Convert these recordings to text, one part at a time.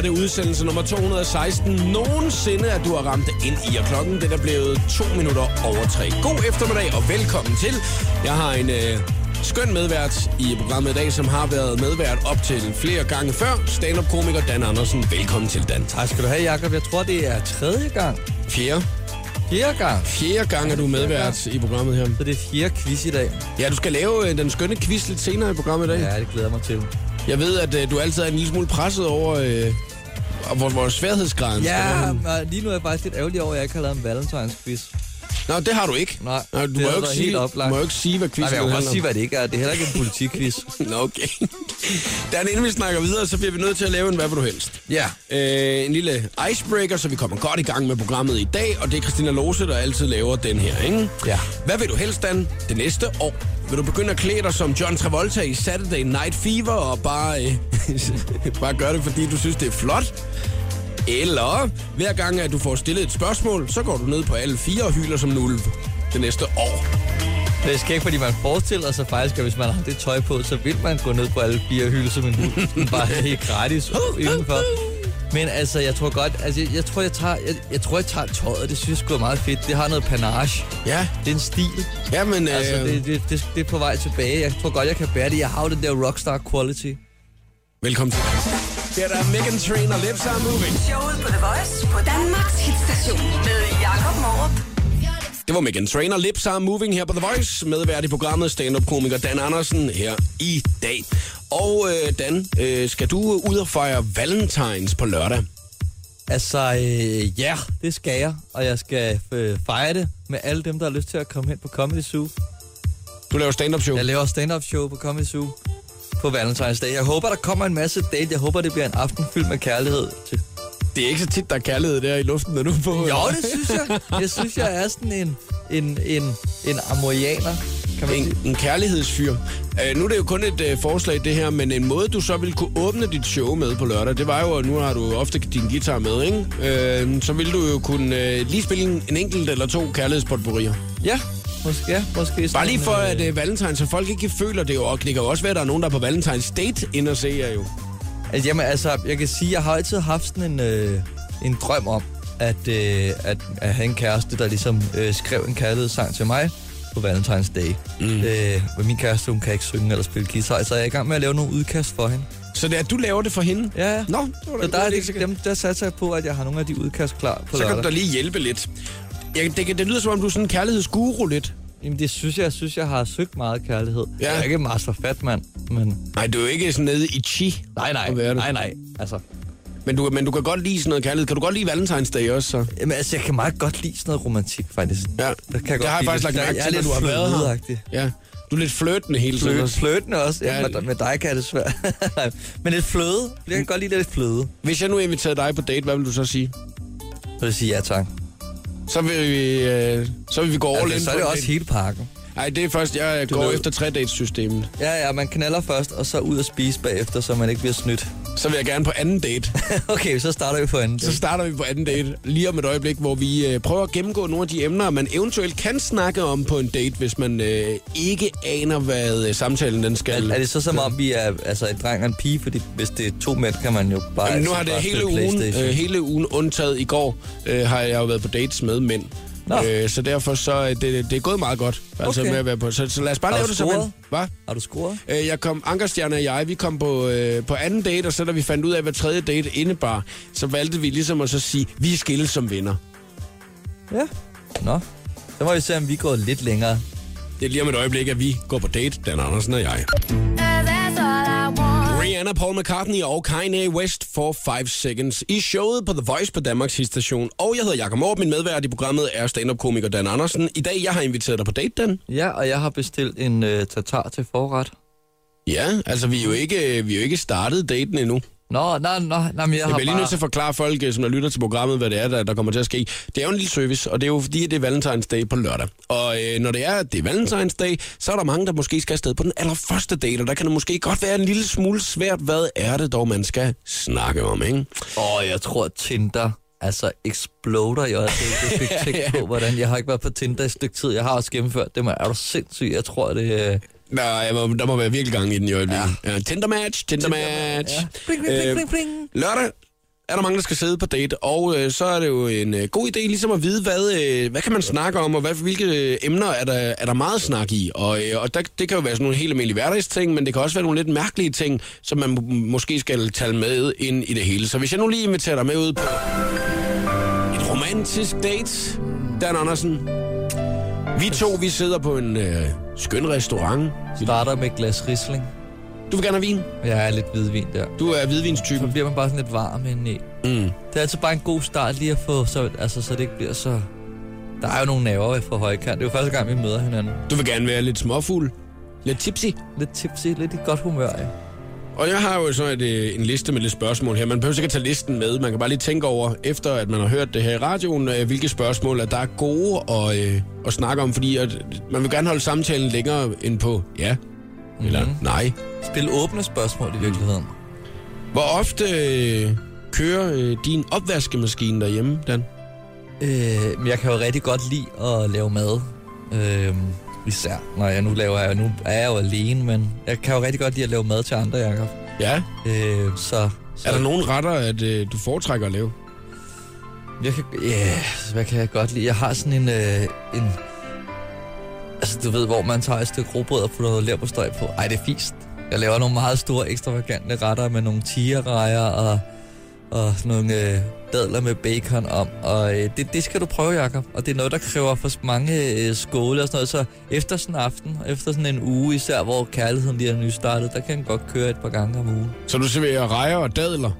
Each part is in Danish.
er det udsendelse nummer 216 nogensinde, at du har ramt ind i, og klokken den er blevet to minutter over tre. God eftermiddag og velkommen til. Jeg har en øh, skøn medvært i programmet i dag, som har været medvært op til flere gange før. Stand-up-komiker Dan Andersen. Velkommen til, Dan. Tak skal du have, Jacob. Jeg tror, det er tredje gang. Fjerde. Fjerde gang. Fjerde gang er du medvært i programmet her. Så det er fjerde quiz i dag. Ja, du skal lave øh, den skønne quiz lidt senere i programmet i dag. Ja, det glæder mig til. Jeg ved, at øh, du altid er en lille smule presset over, øh, hvor, hvor sværhedsgraden skal være Ja, henne. og lige nu er jeg faktisk lidt ærgerlig over, at jeg ikke har lavet en valentines quiz. Nå, det har du ikke. Nej, Nå, du det må, jo havde ikke været sige, helt oplagt. må jo ikke sige, hvad Nej, quizzen men jeg kan godt sige, hvad det ikke er. Det er heller ikke en politikquiz. Nå, okay. Dan, inden vi snakker videre, så bliver vi nødt til at lave en hvad vil du helst. ja. Øh, en lille icebreaker, så vi kommer godt i gang med programmet i dag, og det er Christina Lose, der altid laver den her, ikke? Ja. Hvad vil du helst, Dan, det næste år? Vil du begynde at klæde dig som John Travolta i Saturday Night Fever, og bare, øh, bare gøre det, fordi du synes, det er flot? Eller hver gang, at du får stillet et spørgsmål, så går du ned på alle fire og hyler som en ulv det næste år. Det er skægt, fordi man forestiller sig faktisk, at hvis man har det tøj på, så vil man gå ned på alle fire og hylde som en hund. Bare helt gratis indenfor. Men altså, jeg tror godt, altså, jeg, jeg tror, jeg tager, jeg, jeg tror, jeg tager tøjet. Det synes jeg sgu er meget fedt. Det har noget panage. Ja, Det er en stil. jamen... Øh, Altså, det, det, det, det er på vej tilbage. Jeg tror godt, jeg kan bære det. Jeg har jo den der rockstar quality. Velkommen til. Her der er Megan Train og Lips Are Moving. Showet på The Voice på Danmarks hitstation med Jakob Morup. Det var Megan Trainer, Lips Are Moving her på The Voice, medvært i programmet stand-up-komiker Dan Andersen her i dag. Og øh, Dan, øh, skal du ud og fejre Valentines på lørdag? Altså, øh, ja, det skal jeg. Og jeg skal øh, fejre det med alle dem, der har lyst til at komme hen på Comedy Zoo. Du laver stand-up show. Jeg laver stand-up show på Comedy Zoo på Valentine's Day. Jeg håber, der kommer en masse date. Jeg håber, det bliver en aften fyldt med kærlighed. Til. Det er ikke så tit, der er kærlighed der i luften, når du er på. Jo, det synes jeg. Jeg synes, jeg er sådan en, en, en, en amorianer, kan man. En, en kærlighedsfyr. Uh, nu er det jo kun et uh, forslag, det her, men en måde, du så ville kunne åbne dit show med på lørdag, det var jo, at nu har du ofte din guitar med, ikke? Uh, så ville du jo kunne uh, lige spille en, en enkelt eller to kærlighedspotpourrier. Ja, måske, ja, måske Bare lige for, øh, at uh, Valentine, så folk ikke føler det jo, og det kan jo også være, at der er nogen, der er på Valentines date ind og se jer jo. Altså, jamen, altså, jeg kan sige, jeg har altid haft sådan en, øh, en drøm om, at, øh, at, at have en kæreste, der ligesom øh, skrev en kærlighedssang til mig på Valentine's Day. Mm. Øh, men min kæreste, hun kan ikke synge eller spille guitar, så jeg er i gang med at lave nogle udkast for hende. Så det er, at du laver det for hende? Ja, ja. Nå, det var da Så der er det, dem, der satser jeg på, at jeg har nogle af de udkast klar på Så kan du da lige hjælpe lidt. Jeg, det, det lyder som om, du er sådan en kærlighedsguru lidt. Jamen, det synes jeg, jeg synes, jeg har søgt meget kærlighed. Ja. Jeg er ikke master fat, mand, men... Nej, du er jo ikke sådan nede i chi. Nej, nej, nej, nej. Altså, Men du, men du kan godt lide sådan noget kærlighed. Kan du godt lide Valentine's Day også, så? jamen, altså, jeg kan meget godt lide sådan noget romantik, faktisk. Ja, Det, kan jeg det har jeg faktisk lagt mærke til, når du har været her. Ja, du er lidt flirtende hele tiden. Flø, også. fløtende også. Ja, Ja. med, med dig kan det svært. Men lidt fløde. Jeg kan godt lide lidt fløde. Hvis jeg nu inviterer dig på date, hvad vil du så sige? Så vil sige ja tak. Så vil vi, øh, så vil vi gå all Altså, in så er det også hele pakken. Nej, det er først, jeg går ved- efter tre dates systemet Ja, ja, man knaller først, og så ud og spise bagefter, så man ikke bliver snydt. Så vil jeg gerne på anden date. okay, så starter vi på anden. Så starter vi på anden date lige om et øjeblik, hvor vi øh, prøver at gennemgå nogle af de emner, man eventuelt kan snakke om på en date, hvis man øh, ikke aner, hvad øh, samtalen den skal. Er, er det så som om, vi er altså, en dreng og en pige? Fordi hvis det er to mænd, kan man jo bare... Jamen, nu altså har det bare hele ugen, øh, hele ugen undtaget i går, øh, har jeg jo været på dates med mænd. Nå. Øh, så derfor så er det, det er gået meget godt, altså Okay. med at være på. Så, så lad os bare Har lave det som en... Hvad? Har du scoret? Øh, jeg kom, Ankerstjerne og jeg, vi kom på, øh, på anden date, og så da vi fandt ud af, hvad tredje date indebar, så valgte vi ligesom at så sige, vi er skillet som venner. Ja. Nå. Så må vi se, om vi går lidt længere. Det er lige om et øjeblik, at vi går på date, Dan Andersen og jeg. Rihanna, Paul McCartney og Kanye West for 5 Seconds i showet på The Voice på Danmarks station. Og jeg hedder Jakob Morp, min medvært i programmet er stand-up-komiker Dan Andersen. I dag, jeg har inviteret dig på date, Dan. Ja, og jeg har bestilt en øh, tartar til forret. Ja, altså vi er jo ikke, vi er jo ikke startet daten endnu. Nå, nej, nej, nej, men jeg Jeg har bliver lige bare... nødt til at forklare folk, øh, som der lytter til programmet, hvad det er, der, der kommer til at ske. Det er jo en lille service, og det er jo fordi, det er Valentine's Day på lørdag. Og øh, når det er, det er Valentine's Day, så er der mange, der måske skal afsted på den allerførste date, og der kan det måske godt være en lille smule svært. Hvad er det dog, man skal snakke om, ikke? Åh, jeg tror, Tinder altså exploder i øjeblikket. Jeg fik tænkt på, hvordan... Jeg har ikke været på Tinder i et stykke tid. Jeg har også gennemført det, men er du sindssyg? Jeg tror, det... øh, Der, jeg må, der må være virkelig gang i den i øjeblikket. Ja. Ja, Tinder match, Tinder match. Ja. Bling, bling, bling, Øh, bling, bling. Lørdag er der mange, der skal sidde på date, og øh, så er det jo en øh, god idé ligesom at vide, hvad, øh, hvad kan man snakke om, og hvad, hvilke øh, emner er der, er der meget snak i. Og, øh, og der, det kan jo være sådan nogle helt almindelige hverdagsting, men det kan også være nogle lidt mærkelige ting, som man må- måske skal tage med ind i det hele. Så hvis jeg nu lige inviterer dig med ud på et romantisk date, Dan Andersen. Vi to, vi sidder på en øh, skøn restaurant. Starter med et glas risling. Du vil gerne have vin? Jeg er lidt hvidvin der. Du er Så hvidvinstypen. bliver man bare sådan lidt varm indeni. Mm. Det er altid bare en god start lige at få, så, altså, så det ikke bliver så... Der er jo nogle nerver fra højkant. Det er jo første gang, vi møder hinanden. Du vil gerne være lidt småfuld. Lidt tipsy. Lidt tipsy, lidt i godt humør, ja. Og jeg har jo så et, øh, en liste med lidt spørgsmål her. Man behøver ikke at tage listen med. Man kan bare lige tænke over, efter at man har hørt det her i radioen, øh, hvilke spørgsmål at der er gode at, øh, at snakke om. Fordi at man vil gerne holde samtalen længere end på ja eller Mhm. nej. Spil åbne spørgsmål i virkeligheden. Hvor ofte øh, kører øh, din opvaskemaskine derhjemme, Dan? Øh, men jeg kan jo rigtig godt lide at lave mad. Øh, især når jeg nu laver, jeg, nu er jeg jo alene, men jeg kan jo rigtig godt lide at lave mad til andre, Jacob. Ja. Øh, så, så Er der nogen retter, at øh, du foretrækker at lave? Jeg kan, ja, hvad kan jeg godt lide? Jeg har sådan en, øh, en... Altså, du ved, hvor man tager et stykke råbrød og putter noget leverpostej på. Ej, det er fist. Jeg laver nogle meget store, ekstravagante retter med nogle tigerrejer og, og nogle øh, dadler med bacon om. Og øh, det, det skal du prøve, Jacob. Og det er noget, der kræver for mange øh, skåle og sådan noget. Så efter sådan en aften, efter sådan en uge, især hvor kærligheden lige er nystartet, der kan den godt køre et par gange om ugen. Så du serverer rejer og dadler?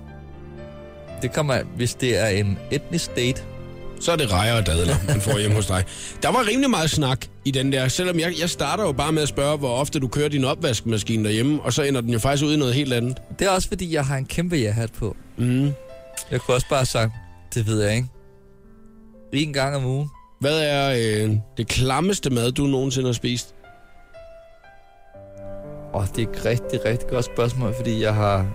Det kommer, hvis det er en etnisk date, Så er det rejer og dadler, man får hjemme hos dig. Der var rimelig meget snak i den der, selvom jeg, jeg starter jo bare med at spørge, hvor ofte du kører din opvaskemaskine derhjemme, og så ender den jo faktisk ud i noget helt andet. Det er også fordi, jeg har en kæmpe ja-hat på. Mm. Jeg kunne også bare have sagt, det ved jeg ikke. En gang om ugen. Hvad er øh, det klammeste mad, du nogensinde har spist? Og det er et rigtig, rigtig godt spørgsmål, fordi jeg har,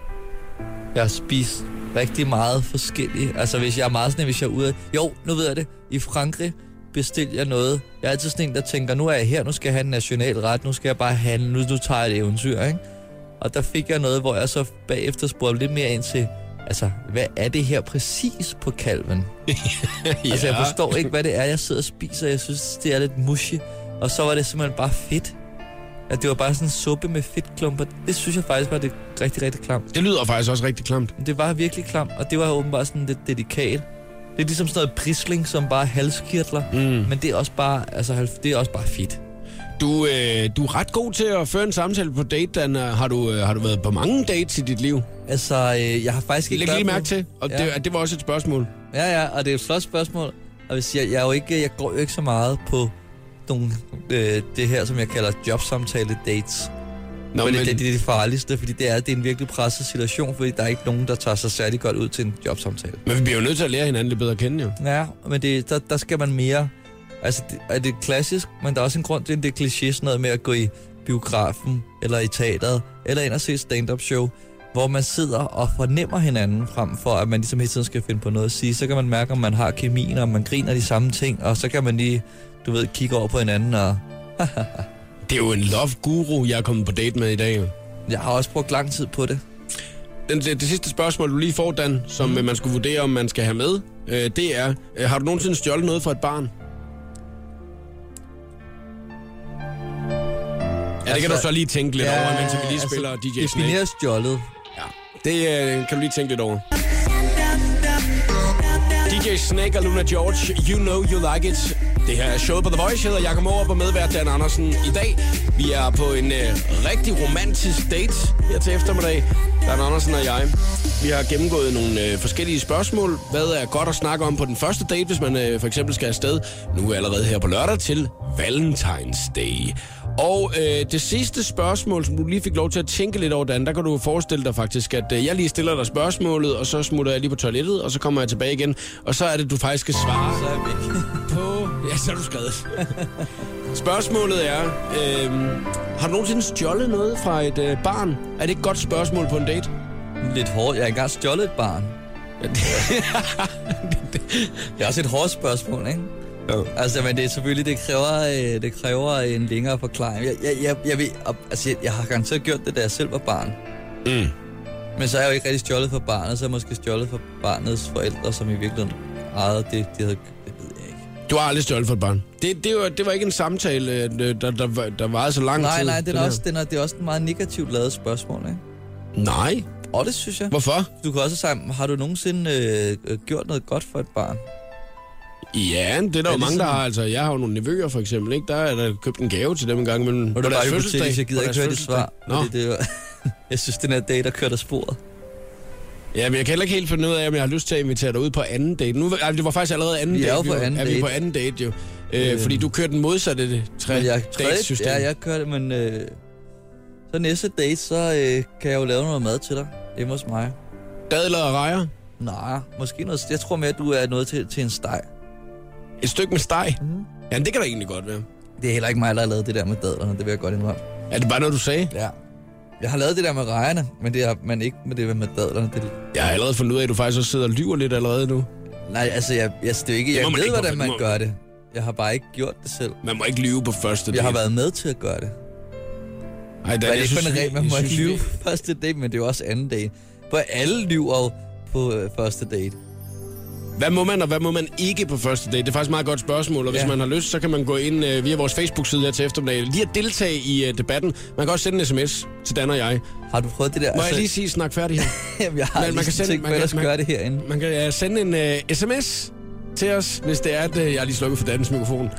jeg har spist rigtig meget forskelligt. Altså hvis jeg er meget sådan, hvis jeg er ude af... Jo, nu ved jeg det. I Frankrig bestilte jeg noget. Jeg er altid sådan en, der tænker, nu er jeg her, nu skal jeg have en national ret, nu skal jeg bare handle, nu, nu tager jeg et eventyr, ikke? Og der fik jeg noget, hvor jeg så bagefter spurgte lidt mere ind til, altså, hvad er det her præcis på kalven? ja. Altså, jeg forstår ikke, hvad det er, jeg sidder og spiser. Jeg synes, det er lidt mushy. Og så var det simpelthen bare fedt. At det var bare sådan en suppe med fedtklumper. Det synes jeg faktisk var det rigtig, rigtig klamt. Det lyder faktisk også rigtig klamt. Det var virkelig klamt, og det var åbenbart sådan lidt delikat. Det er ligesom sådan noget prisling, som bare er halskirtler. Mm. Men det er også bare, altså, det er også bare fedt. Du, øh, du er ret god til at føre en samtale på date, Dan. Har du, øh, har du været på mange dates i dit liv? Altså, øh, jeg har faktisk ikke... Læg lige mærke til, og Ja. det, det var også et spørgsmål. Ja, ja, og det er et flot spørgsmål. Og hvis jeg, jeg, er jo ikke, jeg går jo ikke så meget på nogle, øh, det her, som jeg kalder jobsamtale dates. Nå, men... men, det, det er det farligste, fordi det er, det er en virkelig presset situation, fordi der er ikke nogen, der tager sig særlig godt ud til en jobsamtale. men vi bliver jo nødt til at lære hinanden lidt bedre at kende, jo. Ja, men det, der, der skal man mere... Altså, det, er det klassisk, men der er også en grund til, at det er kliché, sådan noget med at gå i biografen, eller i teateret, eller ind og se et stand-up show, hvor man sidder og fornemmer hinanden, frem for at man ligesom hele tiden skal finde på noget at sige. Så kan man mærke, om man har kemien, og man griner de samme ting, og så kan man lige, du ved, kigge over på hinanden, og Det er jo en love guru, jeg er kommet på date med i dag. jeg har også brugt lang tid på det. Den, det, det sidste spørgsmål, du lige får, Dan, som mm. man skulle vurdere, om man skal have med, øh, det er, øh, har du nogensinde stjålet noget fra et barn? Det kan Altså, du så lige tænke lidt over, mens vi lige spiller DJ Snake. Definere stjålet. Ja, det øh, kan du lige tænke lidt over. DJ Snake og Luna George, You Know You Like It. Det her er showet på The Voice. Jeg hedder Jakob Morup og medvært Dan Andersen i dag. Vi er på en øh, rigtig romantisk date her til eftermiddag. Dan Andersen og jeg. Vi har gennemgået nogle øh, forskellige spørgsmål. Hvad er godt at snakke om på den første date, hvis man øh, for eksempel skal afsted nu allerede her på lørdag til Valentine's Day. Og øh, det sidste spørgsmål, som du lige fik lov til at tænke lidt over, Dan, der kan du forestille dig faktisk, at øh, jeg lige stiller dig spørgsmålet, og så smutter jeg lige på toilettet, og så kommer jeg tilbage igen, og så er det, du faktisk skal svare er væk. På... Ja, så har du skrevet. Spørgsmålet er, øh, har du nogensinde stjålet noget fra et øh, barn? Er det et godt spørgsmål på en date? Lidt hårdt. Jeg har engang stjålet et barn. Det er også et hårdt spørgsmål, ikke? Ja. Altså, men det er selvfølgelig, det kræver, øh, det kræver en længere forklaring. Jeg, jeg, jeg, jeg, ved, altså, jeg, jeg har garanteret gjort det, da jeg selv var barn. Mm. Men så er jeg jo ikke rigtig stjålet for barnet, så er jeg måske stjålet for barnets forældre, som i virkeligheden ejede det, de havde... Du har aldrig stjålet for et barn. Det, det, var, det var ikke en samtale, øh, der, der, var- der varede så lang Nej, tid. nej, det er, også, den er, det er også et meget negativt lavet spørgsmål, ikke? Nej. Og det synes jeg. Hvorfor? Du kan også sige, har du nogensinde øh, øh, gjort noget godt for et barn? Ja, det er der Er jo det mange, der har. Altså, jeg har jo nogle nevøer, for eksempel. Ikke? Der er der købt en gave til dem en gang imellem. Og deres bare fødselsdag. hypotetisk, jeg gider ikke høre dit svar. Nå. Fordi det var, jeg synes, den her dag, der kørte af sporet. Ja, men jeg kan heller ikke helt finde ud af, om jeg har lyst til at invitere dig ud på anden date. Nu, altså, det var faktisk allerede anden Vi er date. jo på anden er vi date. på anden date, jo. Øh, Øh. fordi du kørte den modsatte tre jeg, datesystem. ja, jeg kørte, men øh, så næste date, så øh, kan jeg jo lave noget mad til dig hjemme hos mig. Dadler og rejer. Nej, måske noget. Jeg tror mere, at du er noget til, til en steg. Et stykke med steg. Mhm. Ja, det kan da egentlig godt være. Det er heller ikke mig, der har lavet det der med dadlerne, det vil jeg godt indrømme. Er det bare noget, du sagde? Ja. Jeg har lavet det der med rejerne, men det er, men ikke med det med dadlerne. Det, Jeg har allerede fundet ud af, at du faktisk også sidder og lyver lidt allerede nu. nej, altså, jeg, jeg, det er ikke, Det jeg man ved, ikke, hvordan man må- gør det. Jeg har bare ikke gjort det selv. Man må ikke lyve på første date. Jeg har været med til at gøre det. Ej, Dan, det er jeg synes, kun en regel, man jeg må ikke lyve på første date, men det er jo også anden date. For alle lyver på øh, første date. Hvad må man, og hvad må man ikke på første date? Det er faktisk et meget godt spørgsmål, og hvis Ja. man har lyst, så kan man gå ind øh, via vores Facebook-side her til eftermiddag. Lige at deltage i øh, debatten. Man kan også sende en sms til Dan og jeg. Har du prøvet det der? Må jeg lige sige, snak færdig her? Jamen, jeg har Men man kan man sende- tænkt, man man kan- man- gøre det herinde. Man kan øh, sende en øh, sms til os, hvis det er, at øh, jeg har lige slukket for Dans mikrofon.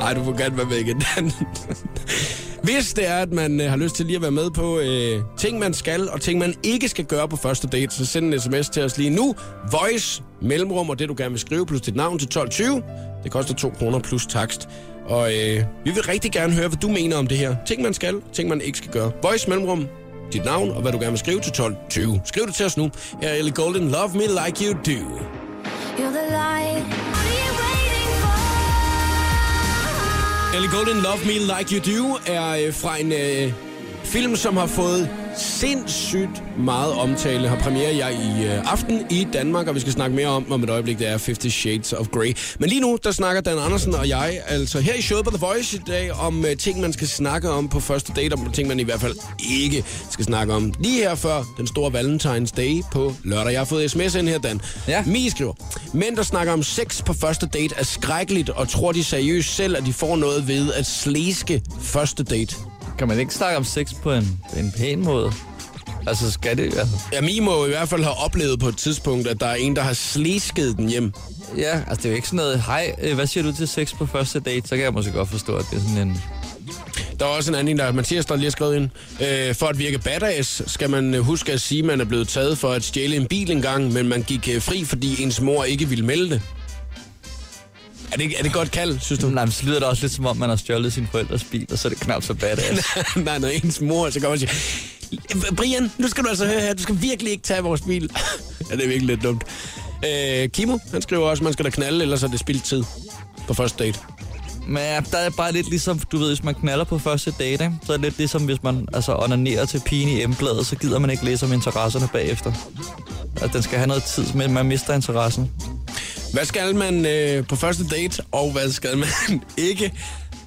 Ej, du får gerne være med igen, Dan. Hvis det er, at man øh, har lyst til lige at være med på øh, ting, man skal, og ting, man ikke skal gøre på første date, så send en sms til os lige nu. Voice, mellemrum og det, du gerne vil skrive, plus dit navn til 1220. Det koster 2 kroner plus takst. Og øh, vi vil rigtig gerne høre, hvad du mener om det her. Ting, man skal, ting, man ikke skal gøre. Voice, mellemrum, dit navn og hvad du gerne vil skrive til 1220. Skriv det til os nu. Her er Ellie Golden, Love Me Like You Do. You're the light. Ellie Golden, Love Me Like You Do er øh, fra en øh, film, som har fået sindssygt meget omtale. Har premiere jeg i øh, aften i Danmark, og vi skal snakke mere om om et øjeblik. Det er 50 Shades of Grey. Men lige nu, der snakker Dan Andersen og jeg, altså her i showet på The Voice i dag, om øh, ting, man skal snakke om på første date, om ting, man i hvert fald ikke skal snakke om. Lige her før den store Valentine's Day på lørdag. Jeg har fået sms ind her, Dan. Ja. Mie skriver, mænd, der snakker om sex på første date, er skrækkeligt, og tror de seriøst selv, at de får noget ved at slæske første date. Kan man ikke snakke om sex på en, en pæn måde? Altså, skal det... Altså, Ja, Mie må i hvert fald have oplevet på et tidspunkt, at der er en, der har slæsket den hjem. ja, altså, det er jo ikke sådan noget... Hej, øh, hvad siger du til sex på første date? Så kan jeg måske godt forstå, at det er sådan en... Der er også en anden, en, der Mathias, der lige har skrevet ind. Øh, for at virke badass, skal man øh, huske at sige, at man er blevet taget for at stjæle en bil engang, men man gik øh, fri, fordi ens mor ikke ville melde det. Er det, er det godt kald, synes du? Nej, men så lyder det også lidt som om, man har stjålet sin forældres bil, og så er det knap så badass. Nej, når ens mor, så kommer og siger, Brian, nu skal du altså høre her, du skal virkelig ikke tage vores bil. ja, det er virkelig lidt dumt. Øh, Kimo, han skriver også, at man skal da knalde, ellers er det spildt tid på første date. Men ja, der er bare lidt ligesom, du ved, hvis man knaller på første date, ikke? så er det lidt ligesom, hvis man altså, onanerer til pigen i embladet, så gider man ikke læse om interesserne bagefter. At den skal have noget tid, men man mister interessen. Hvad skal man øh, på første date, og hvad skal man ikke?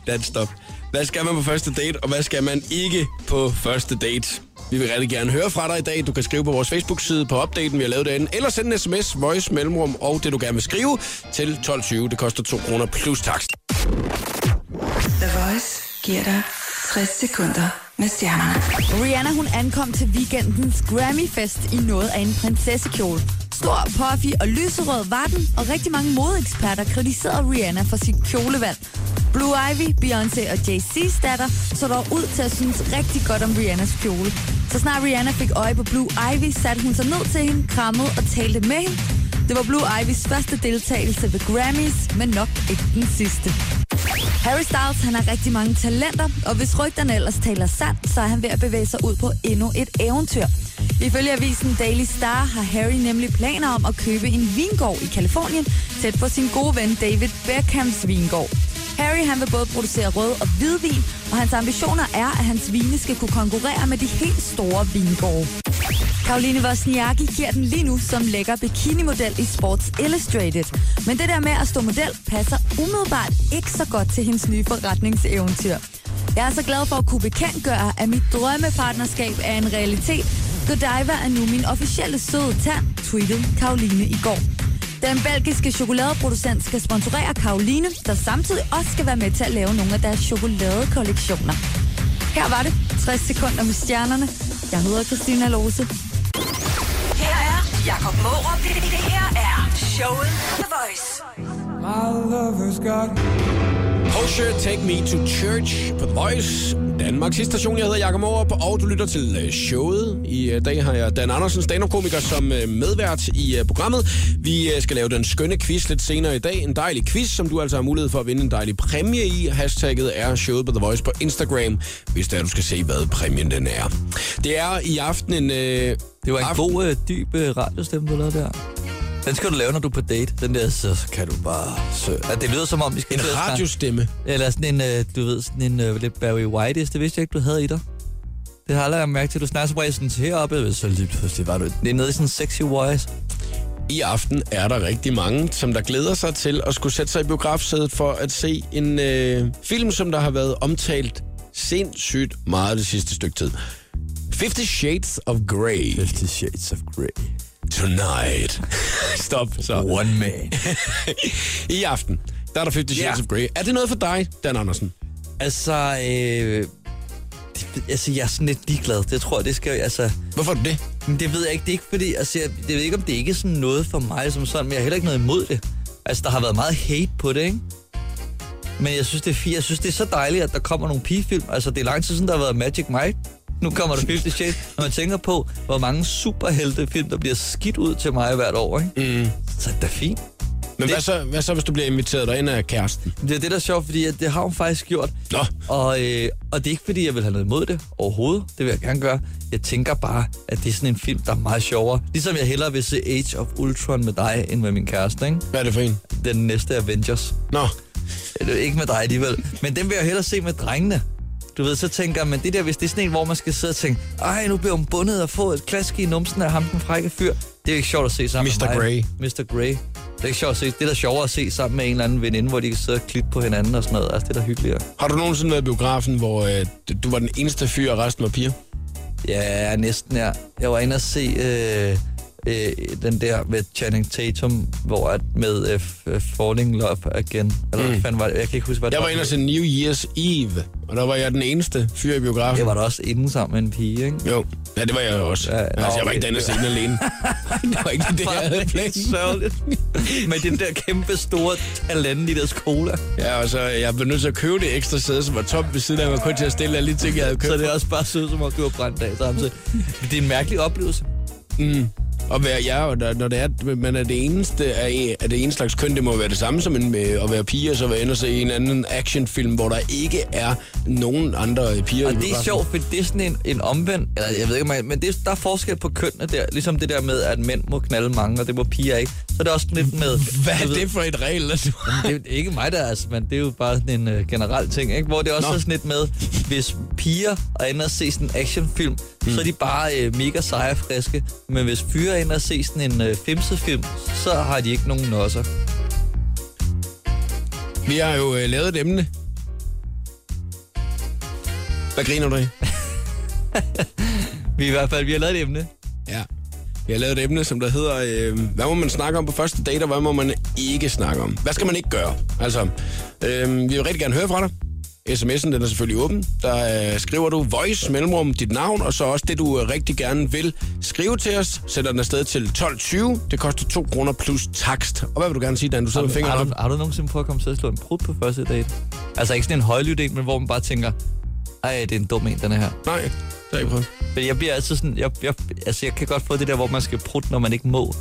Dan, stop. Hvad skal man på første date, og hvad skal man ikke på første date? Vi vil rigtig gerne høre fra dig i dag. Du kan skrive på vores Facebook-side på opdaten, vi har lavet derinde. Eller sende en sms, voice, mellemrum og det, du gerne vil skrive til 1220. Det koster 2 kroner plus takst. The Voice giver dig 60 sekunder med stjernerne. Rihanna hun ankom til weekendens Grammy-fest i noget af en prinsessekjole. Stor, puffy og lyserød var den, og rigtig mange modeeksperter kritiserede Rihanna for sit kjolevalg. Blue Ivy, Beyoncé og Jay-Z's datter så dog ud til at synes rigtig godt om Rihannas kjole. Så snart Rihanna fik øje på Blue Ivy, satte hun sig ned til hende, krammede og talte med hende. Det var Blue Ivys første deltagelse ved Grammys, men nok ikke den sidste. Harry Styles han har rigtig mange talenter, og hvis rygterne ellers taler sandt, så er han ved at bevæge sig ud på endnu et eventyr. Ifølge avisen Daily Star har Harry nemlig planer om at købe en vingård i Kalifornien, tæt på sin gode ven David Beckhams vingård. Harry han vil både producere rød og hvidvin, og hans ambitioner er, at hans vine skal kunne konkurrere med de helt store vingårde. Karoline Wozniacki giver den lige nu som lækker bikinimodel i Sports Illustrated. Men det der med at stå model passer umiddelbart ikke så godt til hendes nye forretningseventyr. Jeg er så glad for at kunne bekendtgøre, at mit drømmepartnerskab er en realitet. Godiva er nu min officielle søde tand, tweetede Karoline i går. Den belgiske chokoladeproducent skal sponsorere Karoline, der samtidig også skal være med til at lave nogle af deres chokoladekollektioner. Her var det 60 sekunder med stjernerne. Jeg hedder Christina Lose. Her er Jakob Mårup. Det, det her er showet The Voice. Porsche Take Me to Church på The Voice. Danmarks station. Jeg hedder Jakob Morup, og du lytter til øh, showet. I øh, dag har jeg Dan Andersen, stand-up-komiker, som øh, medvært i programmet. Vi skal lave den skønne quiz lidt senere i dag. En dejlig quiz, som du altså har mulighed for at vinde en dejlig præmie i. Hashtagget er showet på The Voice på Instagram, hvis der du skal se, hvad præmien den er. Det er i aften en... Øh, Det var en aften- god, øh, dyb øh, radiostemme, du lavede der. Den skal du lave, når du er på date. Den der, så kan du bare... Så, at det lyder som om, vi skal... En radiostemme. Eller sådan en, øh, du ved, sådan en øh, lidt Barry White Det vidste jeg ikke, du havde i dig. Det har jeg aldrig lagt mærke til. Du snakker som regel sådan heroppe, så lige pludselig var du... Det er nede i sådan en sexy voice. I aften er der rigtig mange, som der glæder sig til at skulle sætte sig i biografsædet for at se en øh, film, som der har været omtalt sindssygt meget det sidste stykke tid. Fifty Shades of Grey. Fifty Shades of Grey. Tonight. Stop så. One man. I aften, der er der Fifty Shades Ja. of Grey. Er det noget for dig, Dan Andersen? altså, øh, det, altså, jeg er sådan lidt ligeglad. Det tror jeg, det skal... Altså, Hvorfor er du det? Men det ved jeg ikke. Det er ikke fordi, altså, jeg, jeg ved ikke, om det ikke er sådan noget for mig som sådan, men jeg har heller ikke noget imod det. Altså, der har været meget hate på det, ikke? Men jeg synes, det er. Jeg synes, det er så dejligt, at der kommer nogle pigefilm. Altså, det er lang tid siden, der har været Magic Mike. Nu kommer der 50 Shades. Når man tænker på, hvor mange superheltefilm, der bliver skidt ud til mig hvert år, ikke? Mm. Så er det da fint. Men Det- hvad så, hvad så, hvis du bliver inviteret derind af kæresten? Det er det, der er sjovt, fordi at det har hun faktisk gjort. Nå, Og, øh, og det er ikke, fordi jeg vil have noget imod det overhovedet. Det vil jeg gerne gøre. Jeg tænker bare, at det er sådan en film, der er meget sjovere. Ligesom jeg hellere vil se Age of Ultron med dig, end med min kæreste, ikke? hvad er det for en? Den næste Avengers. Nå, Det er ikke med dig alligevel. Men den vil jeg hellere se med drengene. Du ved, så tænker men det der, hvis det er sådan en, hvor man skal sidde og tænke, ej, nu bliver hun bundet og få et klask i numsen af ham, den frække fyr. Det er ikke sjovt at se sammen Mr. med mig. Grey. Mr. Grey. Det er ikke sjovt at se. Det er da sjovere at se sammen med en eller anden veninde, hvor de kan sidde og klippe på hinanden og sådan noget. Altså, det er da hyggeligere. har du nogensinde været i biografen, hvor øh, du var den eneste fyr, og resten var piger? Ja, næsten ja. Jeg var inde og se øh, øh, den der med Channing Tatum, hvor at med øh, f- Falling Love Again. Eller hvad fanden var det? Jeg kan ikke huske, hvad det Mm. Jeg var inde og se New Year's Eve, og der var jeg den eneste fyr i biografen. Jeg var da også inde sammen med en pige, ikke? Jo, ja, det var jeg også. Ja, altså, jeg nå, var ikke den, den alene. det var ikke det, jeg havde sørgeligt. Med den der kæmpe store talent i deres cola. Ja, og så jeg blev nødt til at købe det ekstra sæde, som var tomt ved siden af mig, kun til at stille alle de ting, jeg havde købt. Så det er også bare sødt, som om du har brændt af samtidig. Men det er en mærkelig oplevelse. Mm. Og være, og der, når det er, at man er det eneste af, af det ene slags køn, det må være det samme som en, med at være pige, og så være inde og se en anden actionfilm, hvor der ikke er nogen andre piger Og det er sjovt, for det er sådan en, en omvendt, eller jeg ved ikke, jeg- men det er, der er forskel på kønnene der. Ligesom det der med, at mænd må knalde mange, og det må piger ikke. Så er det også sådan lidt med... Hvad er det for et regel? Altså? det er ikke mig, der er, altså, men det er jo bare sådan en uh, generel ting, ikke? hvor det også Nå. er sådan lidt med, hvis piger er inde og se sådan en actionfilm, mm. så er de bare uh, mega seje og friske, men hvis fyre er inde og se sådan en uh, femsefilm, så har de ikke nogen nosser. Vi har jo øh, lavet et emne. Hvad griner du af? Vi i hvert fald, vi har lavet et emne. Ja. Vi har lavet et emne, som der hedder, øh, hvad må man snakke om på første date, og hvad må man ikke snakke om? Hvad skal man ikke gøre? Altså, øh, vi vil rigtig gerne høre fra dig. SMS'en den er selvfølgelig åben. Der øh, skriver du voice, mellemrum, dit navn, og så også det, du øh, rigtig gerne vil skrive til os. Sætter den afsted til 12.20. Det koster 2 kroner plus takst. Og hvad vil du gerne sige, Dan? Du sidder med fingeren har, du, har du nogensinde prøvet at komme til at slå en prut på første date? Altså ikke sådan en højlydt en, men hvor man bare tænker, ej, det er en dum en, den her. Nej, det har jeg ikke prøvet. Men jeg bliver altid sådan, jeg, jeg, altså jeg kan godt få det der, hvor man skal prutte, når man ikke må.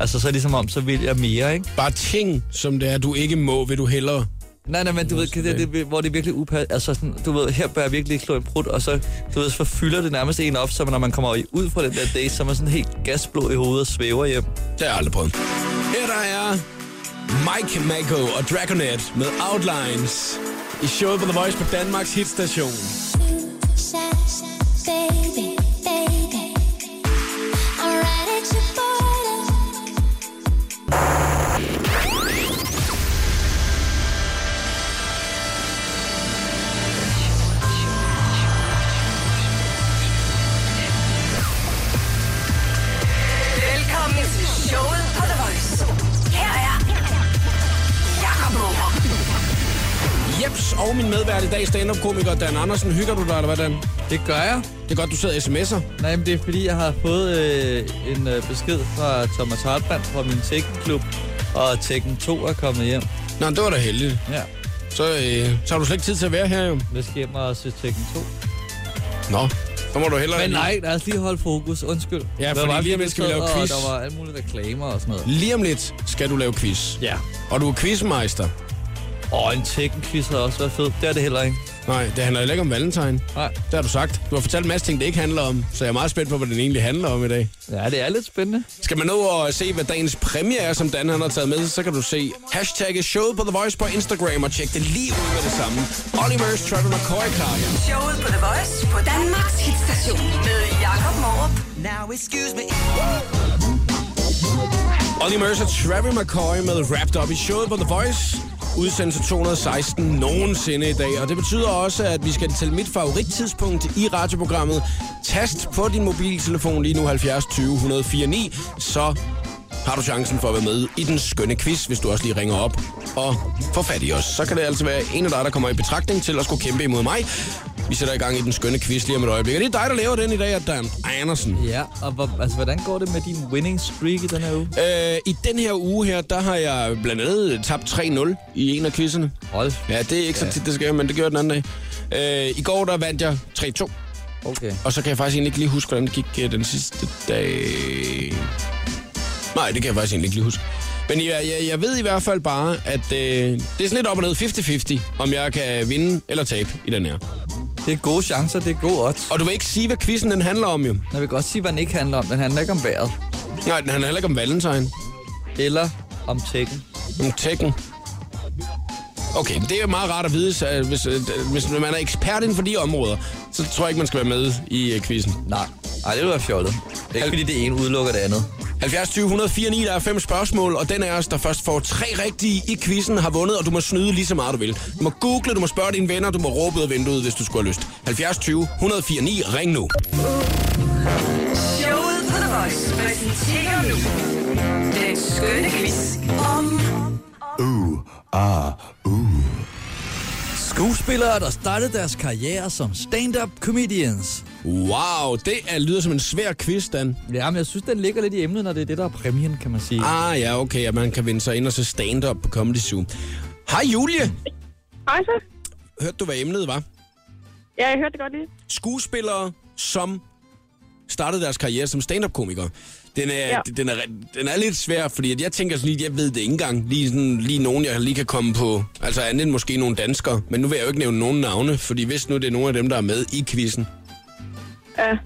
Altså så er det ligesom om, så vil jeg mere, ikke? Bare ting, som det er, du ikke må, vil du hellere. Nej, nej, men du ved, det, det, det, hvor det er virkelig upas... Altså sådan, du ved, her bør jeg virkelig ikke slå en prut, og så, du ved, så fylder det nærmest en op, så når man kommer ud fra den der date, så er man sådan helt gasblå i hovedet og svæver hjem. Det har jeg aldrig prøvet. Her der er Mike Mako og Dragonet med Outlines i showet på The Voice på Danmarks hitstation. Baby, baby, gæstevært i dag, stand-up-komiker Dan Andersen. Hygger du dig, eller hvad, Dan? Det gør jeg. Det er godt, du sidder og sms'er. Nej, men det er fordi, jeg har fået øh, en øh, besked fra Thomas Hartmann fra min Tekken-klub, og Tekken 2 er kommet hjem. Nå, det var da heldigt. Ja, Så, øh, så har du slet ikke tid til at være her, jo. jeg skal hjem og se Tekken 2. Nå, så må du hellere... Men nej, lad os lige holde fokus. Undskyld. Ja, Der fordi var lige om lidt skal vi lave og quiz. Der var alle mulige reklamer og sådan noget. Lige om lidt skal du lave quiz. Ja. Og du er quizmeister. Og en Tekken-quiz har også været fed. Det er det heller ikke. Nej, det handler heller ikke om Valentine. Nej. Det har du sagt. Du har fortalt en masse ting, det ikke handler om. Så jeg er meget spændt på, hvad den egentlig handler om i dag. Ja, det er lidt spændende. Skal man nå at se, hvad dagens præmie er, som Dan han har taget med, så kan du se hashtagget showet på The Voice på Instagram og tjek det lige ud med det samme. Oliver's Trevor McCoy klar, ja. Showet på The Voice på Danmarks hitstation med Jakob Morup. Now excuse me. Olly og Travis McCoy med Wrapped Up i showet på The Voice. Udsendelse 216 nogensinde i dag. Og det betyder også, at vi skal til mit favorittidspunkt i radioprogrammet. Tast på din mobiltelefon lige nu 70 20 104 9. Så har du chancen for at være med i den skønne quiz, hvis du også lige ringer op og får fat i os. Så kan det altså være en af dig, der kommer i betragtning til at skulle kæmpe imod mig. Vi sætter i gang i den skønne quiz lige om et øjeblik. Og det er dig, der laver den i dag, Dan Andersen. Ja, og hvor, altså, hvordan går det med din winning streak i den her uge? Øh, I den her uge her, der har jeg blandt andet tabt 3-0 i en af quizzerne. Hold. Ja, det er ikke så tit, det sker, men det gjorde den anden dag. Øh, I går, der vandt jeg 3-2. Okay. Og så kan jeg faktisk egentlig ikke lige huske, hvordan det gik øh, den sidste dag. Nej, det kan jeg faktisk egentlig ikke lige huske. Men jeg, jeg, jeg ved i hvert fald bare, at øh, det er sådan lidt op og ned 50-50, om jeg kan vinde eller tabe i den her. Det er gode chancer, det er gode odds. Og du vil ikke sige, hvad quizzen den handler om, jo. Jeg vil godt sige, hvad den ikke handler om. Den handler ikke om vejret. Nej, den handler heller ikke om Valentine. Eller om Tekken. Om Tekken. Okay, det er meget rart at vide, så, øh, hvis, øh, hvis man er ekspert inden for de områder, så tror jeg ikke, man skal være med i øh, quizzen. Nej. Nej, det vil være fjollet. Det er ikke, fordi det ene udelukker det andet. 70 20 104 9, der er fem spørgsmål, og den af os, der først får tre rigtige i quizzen, har vundet, og du må snyde lige så meget du vil. Du må google, du må spørge dine venner, du må råbe ud af vinduet, hvis du skulle have lyst. 70 20 104 9, ring nu. Showet på The Voice præsenterer nu den skønne quiz om Skuespillere, der startede deres karriere som stand-up comedians. Wow, det er, lyder som en svær quiz, Dan. Ja, men jeg synes, den ligger lidt i emnet, når det er det, der er præmien, kan man sige. Ah ja, okay, at man kan vinde sig ind og se stand-up på Comedy Zoo. Hej Julie. Hej så. Hørte du, hvad emnet var? Ja, jeg hørte det godt lige. Skuespillere, som startede deres karriere som stand-up-komikere. Den er, ja. Den, er, den er lidt svær, fordi at jeg tænker sådan lige, jeg ved det ikke engang. Lige, sådan, lige nogen, jeg lige kan komme på. Altså andet end måske nogle danskere. Men nu vil jeg jo ikke nævne nogen navne, fordi hvis nu det er nogle af dem, der er med i quizzen. Ja,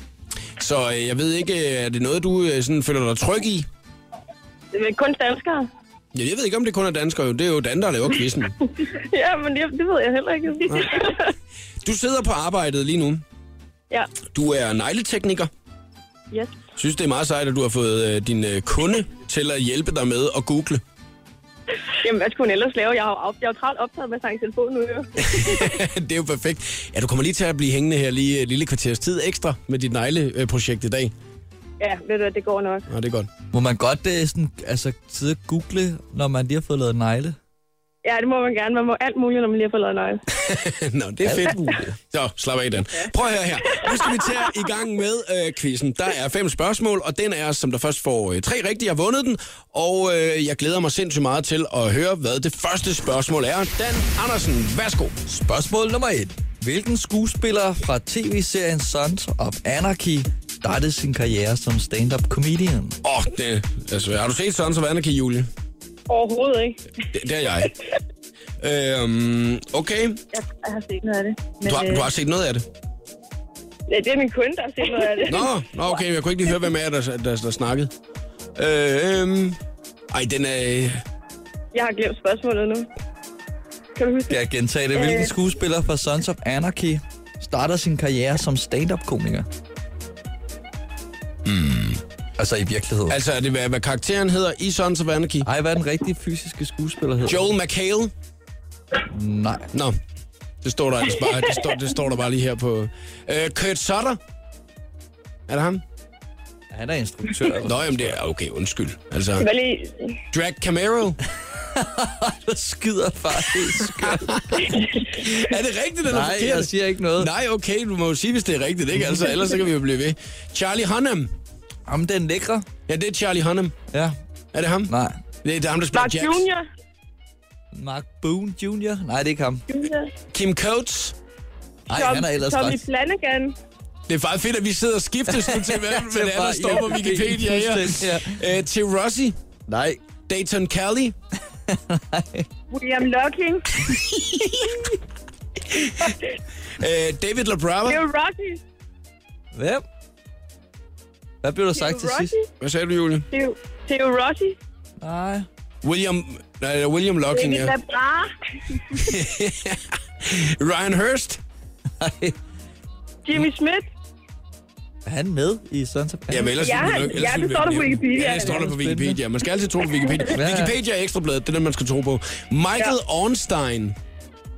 Så øh, jeg ved ikke, øh, er det noget, du øh, sådan, føler dig tryg i? det er kun danskere. Ja, jeg ved ikke, om det kun er danskere. Jo. Det er jo Dan, der laver quizzen. ja, men det, det ved jeg heller ikke. Du sidder på arbejdet lige nu. ja, Du er negletekniker. yes. Synes, det er meget sejt, at du har fået øh, din øh, kunde til at hjælpe dig med at google. Jamen, hvad skulle hun ellers lave? Jeg har jo op, jeg er travlt optaget med at snakke i telefon nu, jo. det er jo perfekt. Ja, du kommer lige til at blive hængende her lige et lille kvarters tid ekstra med dit negleprojekt i dag. ja, ved du hvad, det går nok. Ja, det er godt. Må man godt øh, sådan, altså, sidde og google, når man lige har fået lavet negle? Ja, det må man gerne. Man må alt muligt, når man lige har fået lavet. Nå, det er fedt. Så, slap af, Dan. Prøv at høre her. Nu skal vi at i gang med øh, quizzen. Der er fem spørgsmål, og den er, som der først får øh, tre rigtige, har vundet den. Og øh, jeg glæder mig sindssygt meget til at høre, hvad det første spørgsmål er. Dan Andersen, værsgo. Spørgsmål nummer et. Hvilken skuespiller fra tv-serien Sons of Anarchy startede sin karriere som stand-up comedian? Åh, oh, det er svært. Har du set Sons of Anarchy, Julie? Overhovedet ikke. Det, det er jeg. øhm, okay. Jeg, jeg har set noget af det. Men, Du har, øh, du har set noget af det? Ja, det er min kunde, der har set noget af det. Nå, nå okay, jeg kunne ikke lige høre, hvem af jer, der, der, der snakkede. Øh, øhm, ej, den er... Jeg har glemt spørgsmålet nu. Kan du huske det? Jeg gentage det. Hvilken Øh. skuespiller fra Sons of Anarchy starter sin karriere som stand-up komiker? Altså i virkeligheden. Altså, er det, hvad, hvad karakteren hedder i Sons of Anarchy? Ej, hvad er den rigtige fysiske skuespiller hedder? Joel McHale? Nej. Nå, det står der, altså bare, det står, det står der bare lige her på... Øh, Kurt Sutter? Er det ham? Han er instruktør. Nå, jamen det er... Okay, undskyld. Altså. Drag Camaro? Du skyder skørt. Er det rigtigt, eller Nej, forkert? jeg siger ikke noget. Nej, okay, du må jo sige, hvis det er rigtigt, ikke? Altså, ellers så kan vi jo blive ved. Charlie Hunnam. Jamen, den lækre. Ja, det er Charlie Hunnam. Ja. Er det ham? Nej. Det er ham, der spiller Mark Jax. Junior. Mark Boone Jr.? Nej, det er ikke ham. Junior. Kim Coates. Nej, han er ellers Tommy. Flanagan. Det er faktisk fedt, at vi sidder og skiftes nu til, hvad, det er, der står på Wikipedia her. Fuldstændig, Uh, til Rossi. Nej. Dayton Kelly. William Locking. Uh, David LaBrava. Leo Rocky. Hvem? Hvad blev der sagt til sidst? Hvad sagde du, Julie? Theo, Theo Rossi. Nej. William, nej, William Locking, ja. Labra. Ryan Hurst. Nej. Jimmy Smith. Er han med i Sons of Jamen, ellers Ja, ville vi han- nok- ellers ja, det står der på Wikipedia. Ja, det står der på. Wikipedia. Man skal altid tro på Wikipedia. Ja, ja. Wikipedia er ekstrabladet. Det er det, man skal tro på. Michael Ornstein.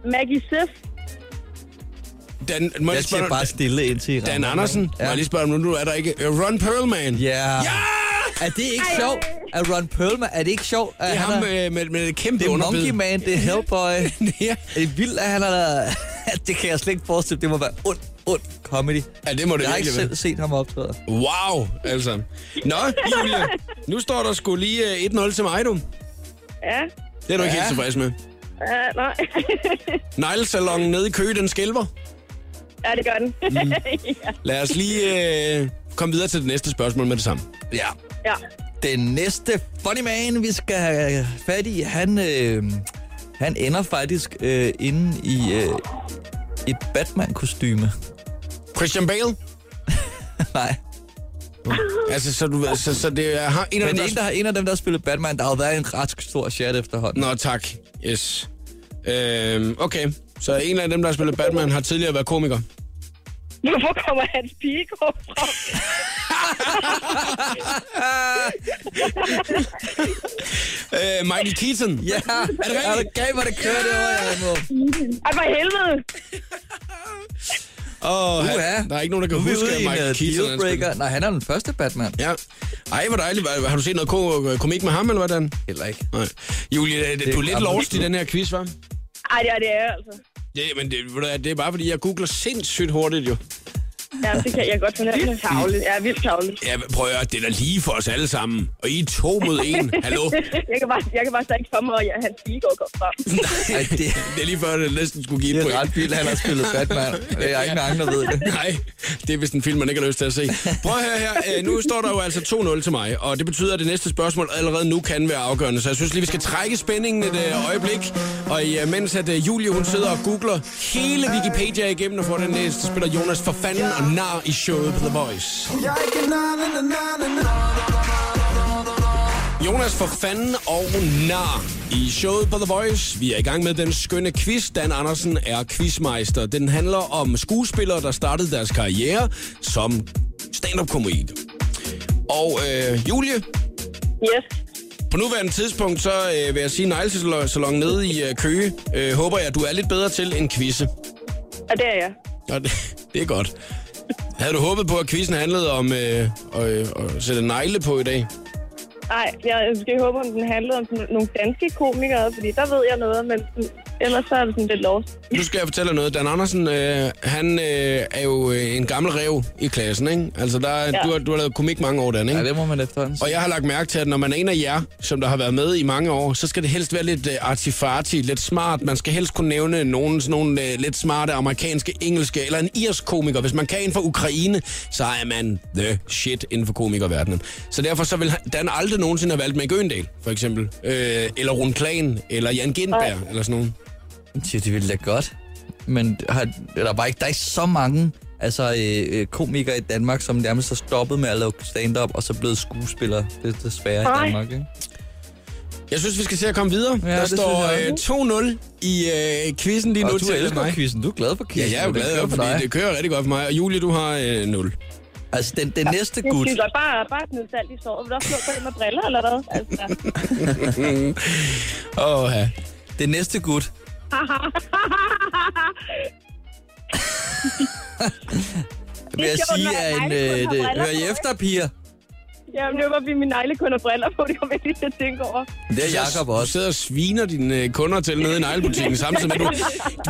Maggie Siff. Dan, må Jeg jeg siger spørge, bare stille indtil Dan Andersen. mig. Må jeg lige spørge om nu, nu er der ikke. Uh, Ron Perlman. Ja. Ja! Er det ikke sjovt? Er Ron Perlman, er det ikke sjovt? At Det er han ham med, med, med det kæmpe det er underbid. Monkey Man, det er Hellboy. ja. Det er vildt, at han er Det kan jeg slet ikke forestille. Det må være ond, ond comedy. ja, det må det Jeg har ikke selv set ham optræde. Wow, altså. Nå, Julia. Nu står der sgu lige uh, 1-0 til mig, du. Ja. Det er du ikke Ja. helt tilfreds med. Uh, nej. Neglesalongen nede i Køge, den skælver. Ja, det gør den. Mm. ja. Lad os lige uh, komme videre til det næste spørgsmål med det samme. Ja. ja. Den næste funny man, vi skal have fat i, han, øh, han ender faktisk øh, inde i øh, et Batman-kostyme. Christian Bale. Nej. Altså, så, du, så, så det er har- en af Men dem, en, der, en af dem, der har spillet Batman, der har jo været en ret stor chat efterhånden. Nå, tak. Yes. Øhm, okay. Så en af dem, der har spillet Batman, har tidligere været komiker. Hvorfor kommer hans pigekort frem? Øh, Michael Keaton. Ja, er det rigtigt? Er det gav mig det kører det over, jeg må. Ej, for helvede. Åh, oh, Uha. der er ikke nogen, der kan huske, at Michael uh, Keaton er. Nej, han er den første Batman. Ja. Ej, hvor dejligt. Har- du set noget ko- komik med ham, eller hvordan? Heller ikke. Nej. Julie, det, du er lidt lost i den her quiz, hva'? Ej, det er det, er, altså. Ja, men det, det er bare, fordi jeg googler sindssygt hurtigt, jo. Ja, det kan jeg godt fornemme. Tavligt. Ja, vildt tavligt. Ja, prøv at høre, det er da lige for os alle sammen. Og I er to mod en. Hallo? jeg, kan bare, jeg kan bare ikke komme, og ja, hans pigekort kom frem. Ej, det, Det er lige før, det næsten skulle give det et er point. ret vildt, han har spillet Batman. Det er ikke mange, der ved det. Nej, det er vist en film, man ikke har lyst til at se. Prøv at høre her. Øh, Nu står der jo altså 2-0 til mig, og det betyder, at det næste spørgsmål allerede nu kan være afgørende. Så jeg synes lige, vi skal trække spændingen et øh, øjeblik. Og øh, mens at Julie, hun sidder og googler hele Wikipedia igennem og får den læst, så spiller Jonas for fanden og nar i showet på The Voice. Jonas for fanden og nar i showet på The Voice. Vi er i gang med den skønne quiz. Dan Andersen er quizmeister. Den handler om skuespillere, der startede deres karriere som stand-up-komiker. Og øh, Julie, Yes. på nuværende tidspunkt, så øh, vil jeg sige neglesalon nede i øh, Køge. Øh, håber jeg, at du er lidt bedre til en quizze. Og det er jeg. Og det, det er godt. Havde du håbet på, at quizzen handlede om øh, at, øh, at sætte negle på i dag? Nej, jeg øh, måske håbe, om den handlede om sådan nogle danske komikere, fordi der ved jeg noget, men ellers så er det sådan lidt lost. Nu skal jeg fortælle dig noget. Dan Andersen, øh, han øh, er jo øh, en gammel rev i klassen, ikke? Altså, der, er- Ja. du, har, du har lavet komik mange år, Dan, ikke? Ja, det må man efterhånden. Og jeg har lagt mærke til, at når man er en af jer, som der har været med i mange år, så skal det helst være lidt uh, artifarti, lidt smart. Man skal helst kunne nævne nogen, sådan nogle uh, lidt smarte amerikanske, engelske eller en irsk komiker. Hvis man kan inden for Ukraine, så er man the shit inden for komikerverdenen. Så derfor så vil Dan aldrig nogensinde have valgt Meg Øgendal, for eksempel. Øh, eller Rune Klan, eller Jan Gindberg, eller sådan nogen. Jeg siger, det ville da godt. Men har, der, er bare ikke, der er ikke så mange altså, øh, øh, komikere i Danmark, som nærmest har stoppet med at lave stand-up, og så blevet skuespillere. Det er desværre Nej. i Danmark, ikke? Jeg synes, vi skal se at komme videre. Ja, der det står øh, 2-0 i øh, quizzen lige nu Og du til elsker mig. quizzen. Du er glad for Ja, quizzen. jeg er jo Det glad, kører for fordi dig. det kører rigtig godt for mig. Og Julie, du har øh, 0. Altså, den, den næste Det gut... skal godt bare, bare gnide salt i såret. Vil du også slå på det med briller, eller hvad? Altså, Åh, oh, ja. Den næste gut... vil jeg sige, er en... Øh, det, briller hør I efter, piger? Jamen, det var bare, fordi mine negle kun har briller på. Det kommer jeg lige til at tænke over. Det er Jacob Du også. sidder og sviner dine øh, kunder til nede i neglebutikken samtidig med, du...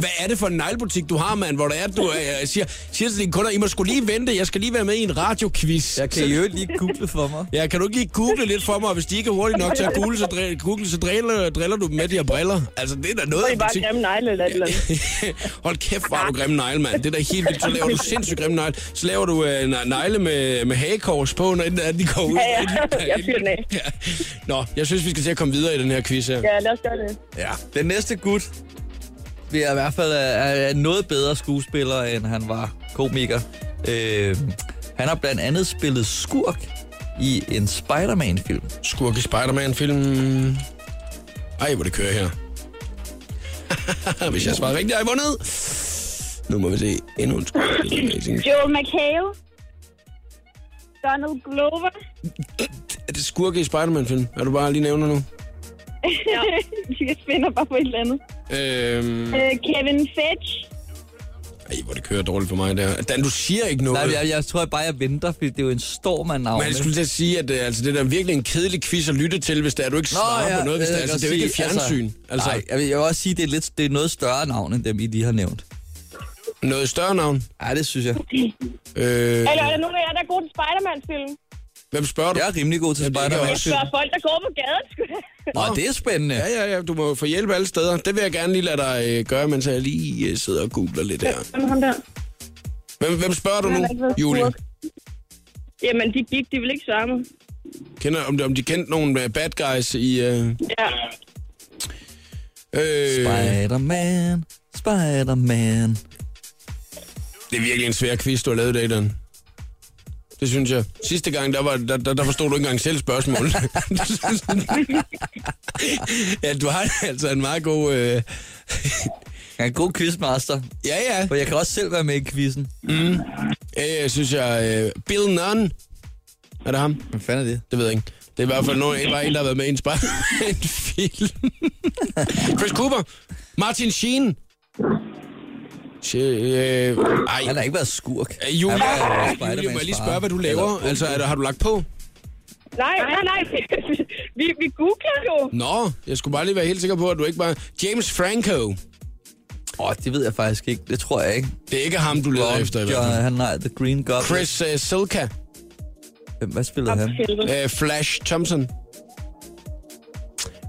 Hvad er det for en neglebutik, du har, mand? Hvor der er, du øh, siger, siger til dine kunder, I må skulle lige vente, jeg skal lige være med i en radioquiz. Jeg kan jo lige google for mig. Ja, kan du ikke lige google lidt for mig, og hvis de ikke er hurtigt nok til at google, så, dri- google, så driller, driller du dem med de her briller. Altså, det er da noget Og I en bare butik. grimme negle eller et eller andet. Hold kæft, er du grimme negle, mand. Det er da helt vildt. Så laver du sindssygt grimme negle. Så laver du øh, ne- negle med, med hagekors på, når at de går ud. Ja, ja. Jeg fyrer den af. Ja. Nå, jeg synes, vi skal til at komme videre i den her quiz her. Ja, lad os gøre det. Ja. Den næste gut bliver i hvert fald er, er noget bedre skuespiller, end han var komiker. Øh, han har blandt andet spillet skurk i en Spider-Man-film. Skurk i Spider-Man-film. Ej, hvor det kører her. Hvis jeg svarer rigtigt, har jeg vundet. Nu må vi se endnu en skurk. Joel McHale. Donald Glover. Er det skurke i Spider-Man-film? Er du bare lige nævner nu? Ja. Jeg finder bare på et eller andet. Øhm, Øh, Kevin Fetch. ej, hvor det kører dårligt for mig der. Dan, du siger ikke noget. Nej, jeg, jeg tror bare, jeg venter, fordi det er jo en storm af navne. Men jeg skulle til at sige, at øh, altså, det er virkelig en kedelig quiz at lytte til, hvis det er, du ikke svarer på noget. Hvis det, er, altså, det er jo ikke et fjernsyn. Altså, Nej, jeg vil, jeg vil også sige, at det er, lidt, det er noget større navn, end dem, I lige har nævnt. Noget større navn. Ja, det synes jeg. Øh, Eller er der nogen af jer, der er gode til Spider-Man-film? hvem spørger du? Jeg er rimelig god til Ja, er jeg Spider-Man. også. Der er folk, der går på gaden, sgu da. Nå, det er spændende. Ja, ja, ja, du må få hjælp alle steder. Det vil jeg gerne lige lade dig øh, gøre, mens jeg lige øh, sidder og googler lidt her. Hvem ham der? Hvem, hvem spørger du nu, Julie? Jamen, de gik, de vil ikke svare mig. Kender, om, de- om de kendte nogle øh, bad guys i... Øh, Ja. øh, Spider-Man, Spider-Man. Det er virkelig en svær quiz, du har lavet i dag, Dan. Det synes jeg. Sidste gang, der, var, der, der, der forstod du ikke engang selv spørgsmålet. ja, du har altså en meget god... Øh... Jeg er en god quizmaster, Ja, ja. for jeg kan også selv være med i quizzen. ja jeg synes jeg... Øh... Bill Nunn. Er det ham? Hvad fanden er det? Det ved jeg ikke. Det er i hvert fald nogen, bare en, der har været med i en, spej- en film. Chris Cooper. Martin Sheen. She, øh, ej, Han har ikke været skurk. Øh, var jo Julie, må jeg lige spørge, hvad du laver? Eller- Altså, er der, har du lagt på? Nej, nej, nej. vi, vi googler jo. Nå, jeg skulle bare lige være helt sikker på, at du ikke bare... James Franco. Åh, oh, det ved jeg faktisk ikke. Det tror jeg ikke. Det er ikke ham, du leder efter i hvert fald. han har The Green Goblin. Chris uh, Silka. Hvem- Hvad spillede han? Uh, Flash Thompson.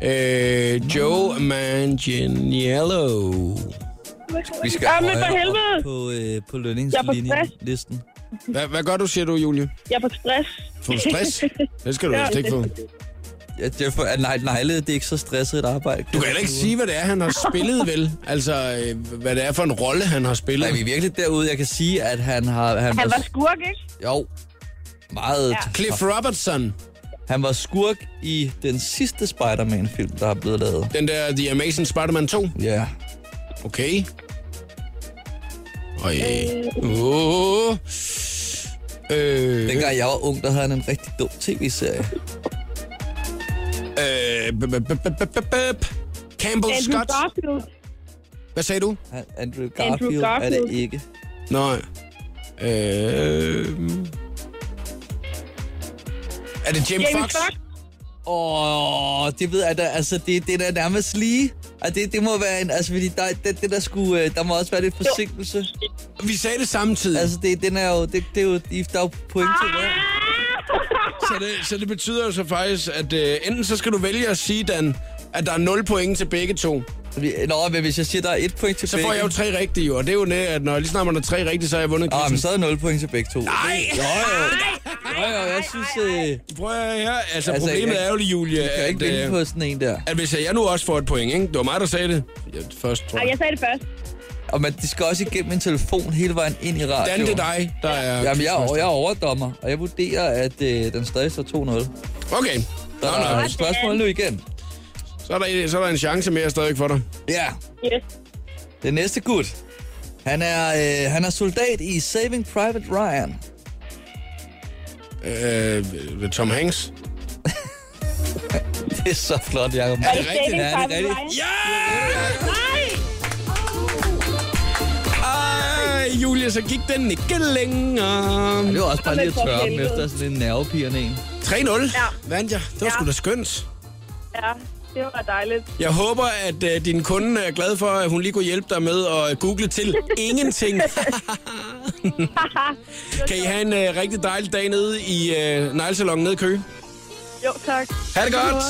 Uh, Joe Manganiello. Vi skal Jamen, for højere helvede. op på, øh, på Jeg på lønningslinjen-listen. Hvad, hvad gør du, siger du, Julie? Jeg er på stress. Får du stress? Det skal du Ja, ikke få. Ja, det er for, at nej, negle, det er ikke så stresset et arbejde. Du kan heller ikke sige, hvad det er, han har spillet, vel? Altså, øh, hvad det er for en rolle, han har spillet. Nej, vi er virkelig derude. Jeg kan sige, at han har... Han, Han var skurk, ikke? Jo, meget... Ja. Cliff Robertson. Han var skurk i den sidste Spider-Man-film, der er blevet lavet. Den der The Amazing Spider-Man 2. Ja. Okay. Øj. Uh. Øh, Dengang jeg var ung, der havde han en rigtig dum tv-serie. øh, b- b- b- Campbell Andrew Scott. Garfield. Hvad sagde du? Andrew Garfield, Andrew er det ikke. Nej. Øh, er det James, James Fox? Fox. Åh, oh, det ved jeg da, altså det, det er da nærmest lige. Altså, det, det må være en, altså fordi der, det, det der skulle, øh, der må også være lidt forsinkelse. Vi sagde det samtidig. Altså det, den er jo, det, det er jo, der er jo point til det. Så det, så det betyder jo så faktisk, at øh, enten så skal du vælge at sige, Dan, at der er 0 point til begge to. Vi- Nå, men hvis jeg siger, der er et point til Så begge. får jeg jo tre rigtige, jo. Og det er jo det, at når lige snart man er tre rigtige, så har jeg vundet Ah, men quizzen. så er der 0 point til begge to. Nej! Jo, jo. Jo, jo, jeg synes, øh, Prøv at høre. Altså, Altså, problemet jeg- er jo, Julie, jeg kan ikke at, vinde øh, på sådan en der. at hvis jeg nu også får et point, ikke? Det var mig, der sagde det. Ja, først, tror Nej, jeg. jeg sagde det først. Og man, de skal også igennem en telefon hele vejen ind i radioen. Dan, det er dig, der er... Jamen, jeg, er- jeg er overdommer, og jeg vurderer, at øh, den stadig står 2-0. Så Okay. Nå, der er nå. spørgsmål nu igen. Så er, der, så er der en chance mere stadig for dig. Ja, Yes. den næste gut. Han er, øh, han er soldat i Saving Private Ryan. Øh, Tom Hanks. Det er så flot, Jacob. Er det rigtigt? Saving Er det rigtigt? Ja! Nej! Ej, Julia, så gik den ikke længere. Det var også bare lige at tørre dem efter sådan en nervepirrende en. 3-0 Ja. vandt jeg. Det var Ja. sgu da skønt. Ja, det var dejligt. Jeg håber, at øh, din kunde er glad for, at hun lige kunne hjælpe dig med at google til ingenting. kan I have en øh, rigtig dejlig dag nede i øh, neglesalongen nede i Køge? Jo, tak. Ha' det godt!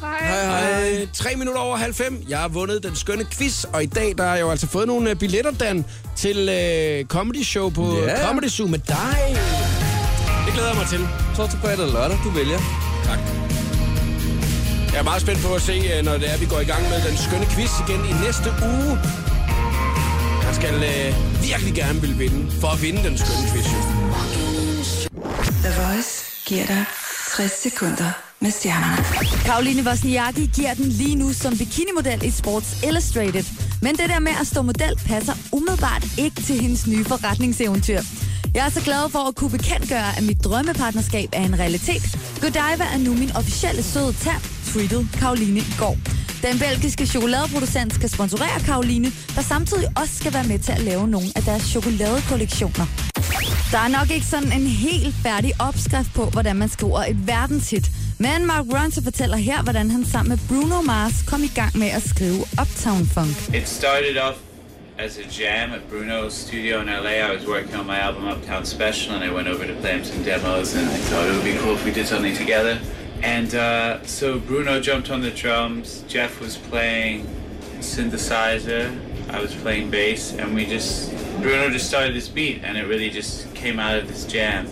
Hej. Hej, hej. 3 minutter over halv fem. Jeg har vundet den skønne quiz, og i dag der har jeg jo altså fået nogle øh, billetter, Dan, til øh, comedy show på yeah. Comedy Zoo med dig. Det glæder jeg mig til. Torsdag, fredag eller lørdag, du vælger. Tak. Jeg er meget spændt på at se, øh, når det er, vi går i gang med den skønne quiz igen i næste uge. Jeg skal øh, virkelig gerne vil vinde, for at vinde den skønne quiz. The Voice giver dig 60 sekunder med stjernerne. Karoline Wozniacki giver den lige nu som bikinimodel i Sports Illustrated. Men det der med at stå model passer umiddelbart ikke til hendes nye forretningseventyr. Jeg er så glad for at kunne bekendtgøre, at mit drømmepartnerskab er en realitet. Godiva er nu min officielle søde tand, tweetede Karoline i går. Den belgiske chokoladeproducent skal sponsorere Karoline, der samtidig også skal være med til at lave nogle af deres chokoladekollektioner. Der er nok ikke sådan en helt færdig opskrift på, hvordan man skriver et verdenshit. Men Mark Ronson fortæller her, hvordan han sammen med Bruno Mars kom i gang med at skrive Uptown Funk. It started off as a jam at Bruno's studio in LA. I was working on my album Uptown Special, and I went over to play him some demos, and I thought it would be cool if we did something together. And uh, so Bruno jumped on the drums, Jeff was playing synthesizer, I was playing bass, and we just Bruno just started this beat, and it really just came out of this jam.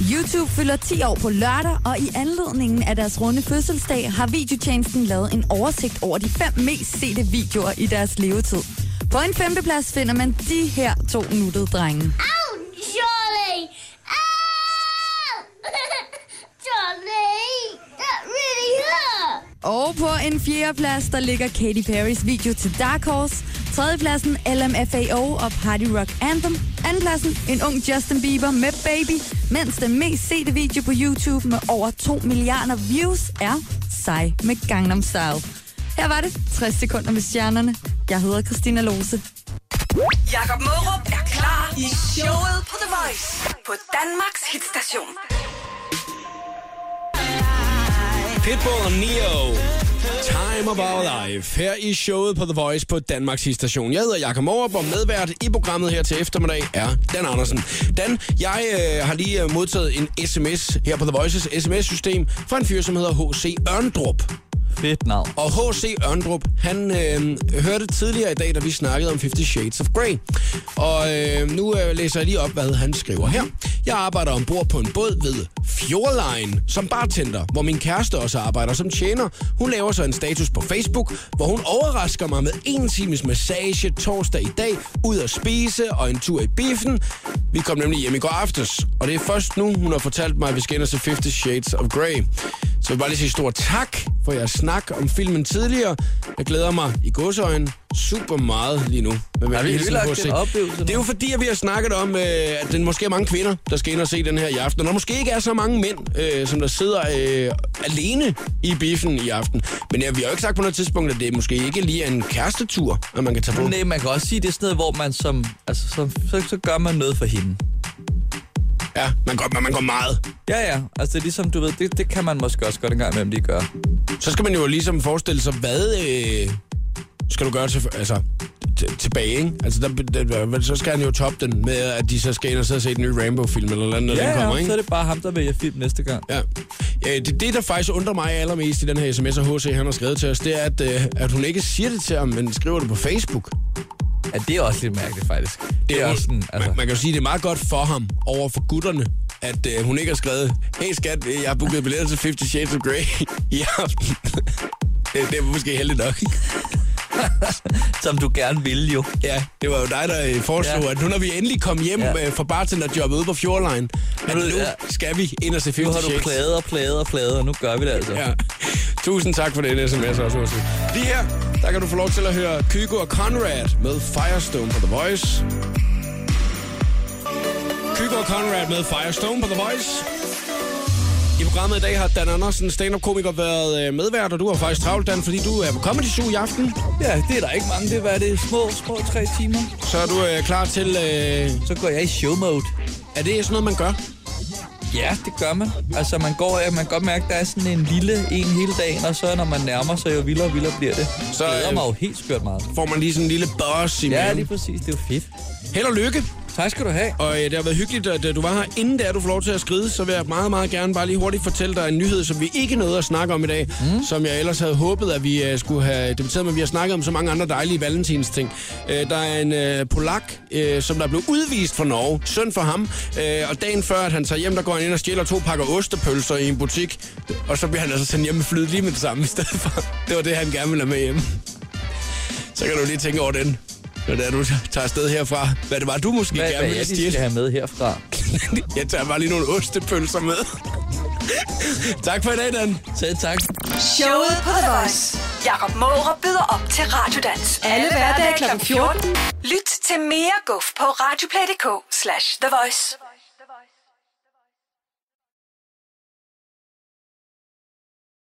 YouTube fylder 10 år på lørdag, og i anledningen af deres runde fødselsdag har videotjenesten lavet en oversigt over de fem mest sete videoer i deres levetid. På en femteplads finder man de her to nuttede drenge. Ow, Charlie! Ow! Charlie! That really hurt! Og på en fjerdeplads, der ligger Katy Perrys video til Dark Horse. Tredjepladsen LMFAO og Party Rock Anthem. Andenpladsen en ung Justin Bieber med Baby. Mens den mest sete video på YouTube med over 2 milliarder views er Psy med Gangnam Style. Her var det 60 sekunder med stjernerne. Jeg hedder Christina Lose. Jakob Mørup er klar i showet på The Voice på Danmarks hitstation. Pitbull og Neo. Time of our life. Her i showet på The Voice på Danmarks station. Jeg hedder Jakob Morup, og medvært i programmet her til eftermiddag er Dan Andersen. Dan, jeg øh, har lige øh, modtaget en sms her på The Voices sms-system fra en fyr, som hedder H.C. Ørndrup. Fedt navn. Og H.C. Ørndrup, han øh, hørte tidligere i dag, da vi snakkede om 50 Shades of Grey. Og øh, nu øh, læser jeg lige op, hvad han skriver her. Jeg arbejder ombord på en båd ved Fjordline som bartender, hvor min kæreste også arbejder som tjener. Hun laver så en status på Facebook, hvor hun overrasker mig med en times massage torsdag i dag, ud at spise og en tur i biffen. Vi kom nemlig hjem i går aftes, og det er først nu, hun har fortalt mig, at vi skal ind og se 50 Shades of Grey. Så jeg vil bare lige sige stort tak for jeres snak om filmen tidligere. Jeg glæder mig i godsøjen super meget lige nu. Med Har vi HC. den oplevelse Det er jo fordi, at vi har snakket om, øh, at det måske er mange kvinder, der skal ind og se den her i aften. Og der måske ikke er så mange mænd, øh, som der sidder øh, alene i biffen i aften. Men ja, vi har jo ikke sagt på noget tidspunkt, at det måske ikke lige er en kærestetur, at man kan tage på. Nej, man kan også sige, det er sådan noget, hvor man som... Altså, så, så, så gør man noget for hende. Ja, man går, man går meget. Ja, ja. Altså, det er ligesom, du ved, det, det kan man måske også godt en gang imellem lige gøre. Så skal man jo ligesom forestille sig, hvad øh, skal du gøre til, altså, tilbage, ikke? Altså, der, der, så skal han jo toppe den med, at de så skal ind og sidde og se den nye Rainbow-film, eller noget, når den Ja, kommer, ja, ikke? så er det bare ham, der vælger film næste gang. Ja. ja det, det, der faktisk undrer mig allermest i den her sms, og HC han har skrevet til os, det er, at, øh, at hun ikke siger det til ham, men skriver det på Facebook. Ja, det er også lidt mærkeligt, faktisk. Det er jo- også sådan, altså... man, man kan jo sige, det er meget godt for ham over for gutterne, at øh, hun ikke har skrevet, hey skat, øh, jeg har booket billetter til 50 Shades of Grey i aften. det, det er måske heldigt nok. Som du gerne ville jo. Ja, det var jo dig, der øh, foreslog, Ja. at nu når vi endelig kom hjem Ja. ja. fra bartenderjobbet ude på Fjordline, at Nu- ja. skal vi ind og se 50 Nu har du Shades. pladet og pladet og nu gør vi det altså. Ja. Tusind tak for den sms også, Åse. Lige her, der kan du få lov til at høre Kygo og Conrad med Firestone på The Voice. Kygo og Conrad med Firestone på The Voice. I programmet i dag har Dan Andersen, stand-up-komiker, været øh, medvært, og du har faktisk travlt, Dan, fordi du er på Comedy Zoo i aften. ja, det er der ikke mange. Det er, er det? Små, små tre timer. Så er du øh, klar til... Øh, Så går jeg i show mode. er det sådan noget, man gør? Ja, det gør man. Altså, man, går, man kan godt mærke, at der er sådan en lille en hele dagen, og så når man nærmer sig, jo vildere og vildere bliver det. Så, øh, mig jo helt skørt meget. Får man lige sådan en lille boss i Ja, maven. lige præcis. Det er jo fedt. Held og lykke. Tak skal du have. Og øh, det har været hyggeligt, at øh, du var her. Inden der du får lov til at skride, så vil jeg meget, meget gerne bare lige hurtigt fortælle dig en nyhed, som vi ikke nåede at snakke om i dag. Mm. Som jeg ellers havde håbet, at vi øh, skulle have debatteret, men vi har snakket om så mange andre dejlige valentins ting. Øh, der er en øh, polak, øh, som der blev udvist fra Norge. Søn for ham. Øh, og dagen før, at han tager hjem, der går han ind og stjæler to pakker ostepølser i en butik. Og så bliver han altså sendt hjem med flyet lige med det samme i stedet for. Det var det, han gerne ville have med hjem. Så kan du lige tænke over den. Når det er, du tager afsted herfra. Hvad det var, du måske Hvad, gerne hvad ville er stjæle. skal have med herfra? Jeg tager bare lige nogle ostepølser med. tak for i dag, Dan. Selv tak. Showet på The Voice. Jakob Måre byder op til Radiodans. Alle hverdage kl. 14. Lyt til mere guf på radioplay.dk slash The Voice.